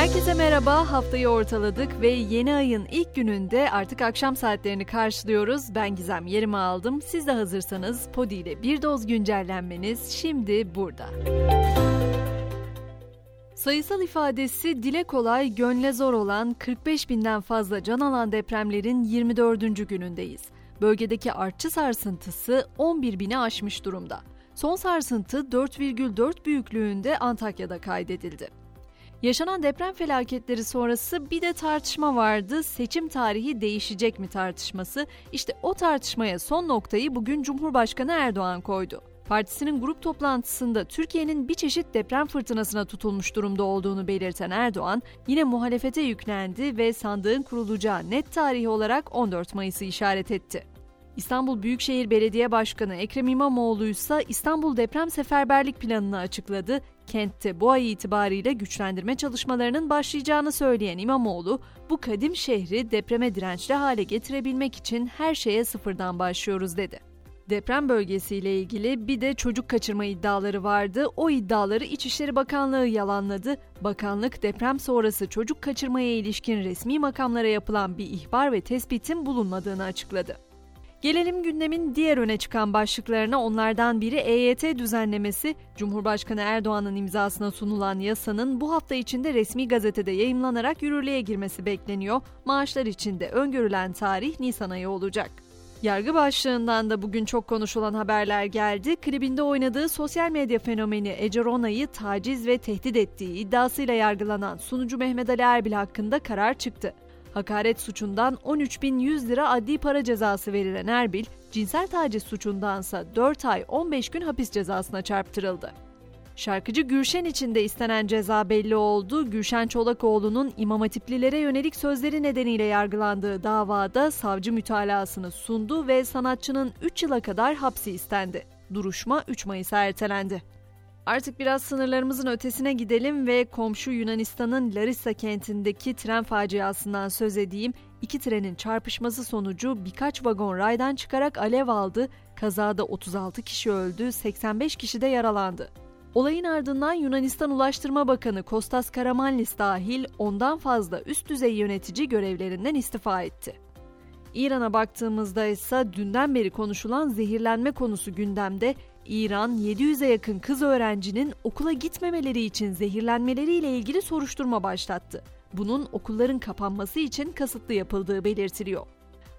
Herkese merhaba. Haftayı ortaladık ve yeni ayın ilk gününde artık akşam saatlerini karşılıyoruz. Ben Gizem yerimi aldım. Siz de hazırsanız Podi ile bir doz güncellenmeniz şimdi burada. Sayısal ifadesi dile kolay, gönle zor olan 45 binden fazla can alan depremlerin 24. günündeyiz. Bölgedeki artçı sarsıntısı 11 bini aşmış durumda. Son sarsıntı 4,4 büyüklüğünde Antakya'da kaydedildi. Yaşanan deprem felaketleri sonrası bir de tartışma vardı. Seçim tarihi değişecek mi tartışması. İşte o tartışmaya son noktayı bugün Cumhurbaşkanı Erdoğan koydu. Partisinin grup toplantısında Türkiye'nin bir çeşit deprem fırtınasına tutulmuş durumda olduğunu belirten Erdoğan, yine muhalefete yüklendi ve sandığın kurulacağı net tarihi olarak 14 Mayıs'ı işaret etti. İstanbul Büyükşehir Belediye Başkanı Ekrem İmamoğlu ise İstanbul Deprem Seferberlik Planı'nı açıkladı. Kentte bu ay itibariyle güçlendirme çalışmalarının başlayacağını söyleyen İmamoğlu, bu kadim şehri depreme dirençli hale getirebilmek için her şeye sıfırdan başlıyoruz dedi. Deprem bölgesiyle ilgili bir de çocuk kaçırma iddiaları vardı. O iddiaları İçişleri Bakanlığı yalanladı. Bakanlık deprem sonrası çocuk kaçırmaya ilişkin resmi makamlara yapılan bir ihbar ve tespitin bulunmadığını açıkladı. Gelelim gündemin diğer öne çıkan başlıklarına onlardan biri EYT düzenlemesi. Cumhurbaşkanı Erdoğan'ın imzasına sunulan yasanın bu hafta içinde resmi gazetede yayımlanarak yürürlüğe girmesi bekleniyor. Maaşlar için de öngörülen tarih Nisan ayı olacak. Yargı başlığından da bugün çok konuşulan haberler geldi. Klibinde oynadığı sosyal medya fenomeni Ece Rona'yı taciz ve tehdit ettiği iddiasıyla yargılanan sunucu Mehmet Ali Erbil hakkında karar çıktı. Hakaret suçundan 13.100 lira adli para cezası verilen Erbil, cinsel taciz suçundansa 4 ay 15 gün hapis cezasına çarptırıldı. Şarkıcı Gülşen için de istenen ceza belli oldu. Gülşen Çolakoğlu'nun İmam Hatiplilere yönelik sözleri nedeniyle yargılandığı davada savcı mütalasını sundu ve sanatçının 3 yıla kadar hapsi istendi. Duruşma 3 Mayıs'a ertelendi. Artık biraz sınırlarımızın ötesine gidelim ve komşu Yunanistan'ın Larissa kentindeki tren faciasından söz edeyim. İki trenin çarpışması sonucu birkaç vagon raydan çıkarak alev aldı. Kazada 36 kişi öldü, 85 kişi de yaralandı. Olayın ardından Yunanistan Ulaştırma Bakanı Kostas Karamanlis dahil ondan fazla üst düzey yönetici görevlerinden istifa etti. İran'a baktığımızda ise dünden beri konuşulan zehirlenme konusu gündemde. İran 700'e yakın kız öğrencinin okula gitmemeleri için zehirlenmeleriyle ilgili soruşturma başlattı. Bunun okulların kapanması için kasıtlı yapıldığı belirtiliyor.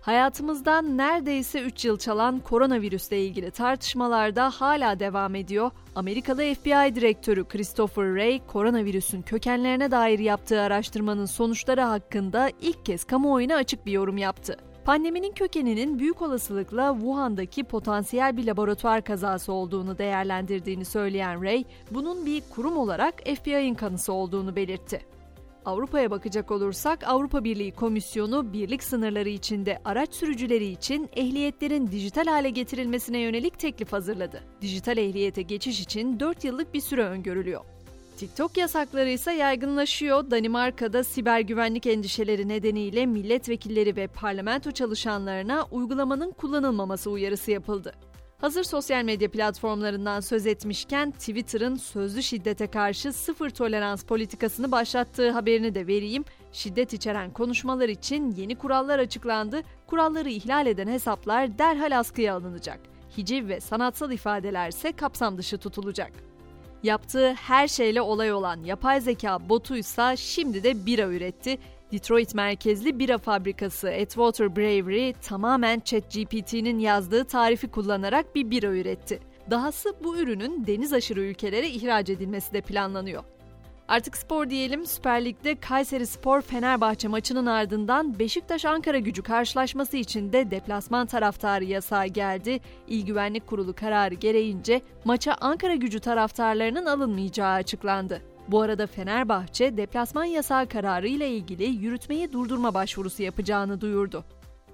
Hayatımızdan neredeyse 3 yıl çalan koronavirüsle ilgili tartışmalar da hala devam ediyor. Amerikalı FBI direktörü Christopher Wray, koronavirüsün kökenlerine dair yaptığı araştırmanın sonuçları hakkında ilk kez kamuoyuna açık bir yorum yaptı. Pandeminin kökeninin büyük olasılıkla Wuhan'daki potansiyel bir laboratuvar kazası olduğunu değerlendirdiğini söyleyen Ray, bunun bir kurum olarak FBI'ın kanısı olduğunu belirtti. Avrupa'ya bakacak olursak Avrupa Birliği Komisyonu birlik sınırları içinde araç sürücüleri için ehliyetlerin dijital hale getirilmesine yönelik teklif hazırladı. Dijital ehliyete geçiş için 4 yıllık bir süre öngörülüyor. TikTok yasakları ise yaygınlaşıyor. Danimarka'da siber güvenlik endişeleri nedeniyle milletvekilleri ve parlamento çalışanlarına uygulamanın kullanılmaması uyarısı yapıldı. Hazır sosyal medya platformlarından söz etmişken Twitter'ın sözlü şiddete karşı sıfır tolerans politikasını başlattığı haberini de vereyim. Şiddet içeren konuşmalar için yeni kurallar açıklandı. Kuralları ihlal eden hesaplar derhal askıya alınacak. Hiciv ve sanatsal ifadelerse kapsam dışı tutulacak. Yaptığı her şeyle olay olan yapay zeka botuysa şimdi de bira üretti. Detroit merkezli bira fabrikası Atwater Brewery tamamen ChatGPT'nin yazdığı tarifi kullanarak bir bira üretti. Dahası bu ürünün deniz aşırı ülkelere ihraç edilmesi de planlanıyor. Artık spor diyelim. Süper Lig'de Kayseri Spor Fenerbahçe maçının ardından Beşiktaş Ankara Gücü karşılaşması için de deplasman taraftarı yasağı geldi. İl Güvenlik Kurulu kararı gereğince maça Ankara Gücü taraftarlarının alınmayacağı açıklandı. Bu arada Fenerbahçe deplasman yasağı kararı ile ilgili yürütmeyi durdurma başvurusu yapacağını duyurdu.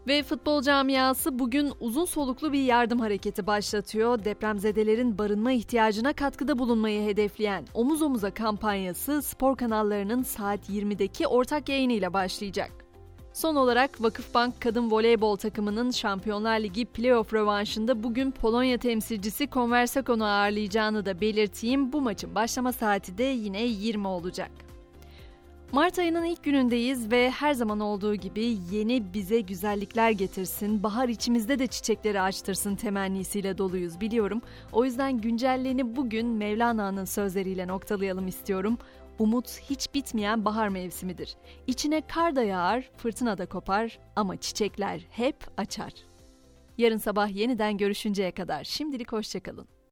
Ve futbol camiası bugün uzun soluklu bir yardım hareketi başlatıyor. Depremzedelerin barınma ihtiyacına katkıda bulunmayı hedefleyen Omuz Omuza kampanyası spor kanallarının saat 20'deki ortak yayınıyla başlayacak. Son olarak Vakıfbank Kadın Voleybol takımının Şampiyonlar Ligi playoff rövanşında bugün Polonya temsilcisi Konversakon'u ağırlayacağını da belirteyim. Bu maçın başlama saati de yine 20 olacak. Mart ayının ilk günündeyiz ve her zaman olduğu gibi yeni bize güzellikler getirsin, bahar içimizde de çiçekleri açtırsın temennisiyle doluyuz biliyorum. O yüzden güncelleni bugün Mevlana'nın sözleriyle noktalayalım istiyorum. Umut hiç bitmeyen bahar mevsimidir. İçine kar da yağar, fırtına da kopar ama çiçekler hep açar. Yarın sabah yeniden görüşünceye kadar şimdilik hoşçakalın.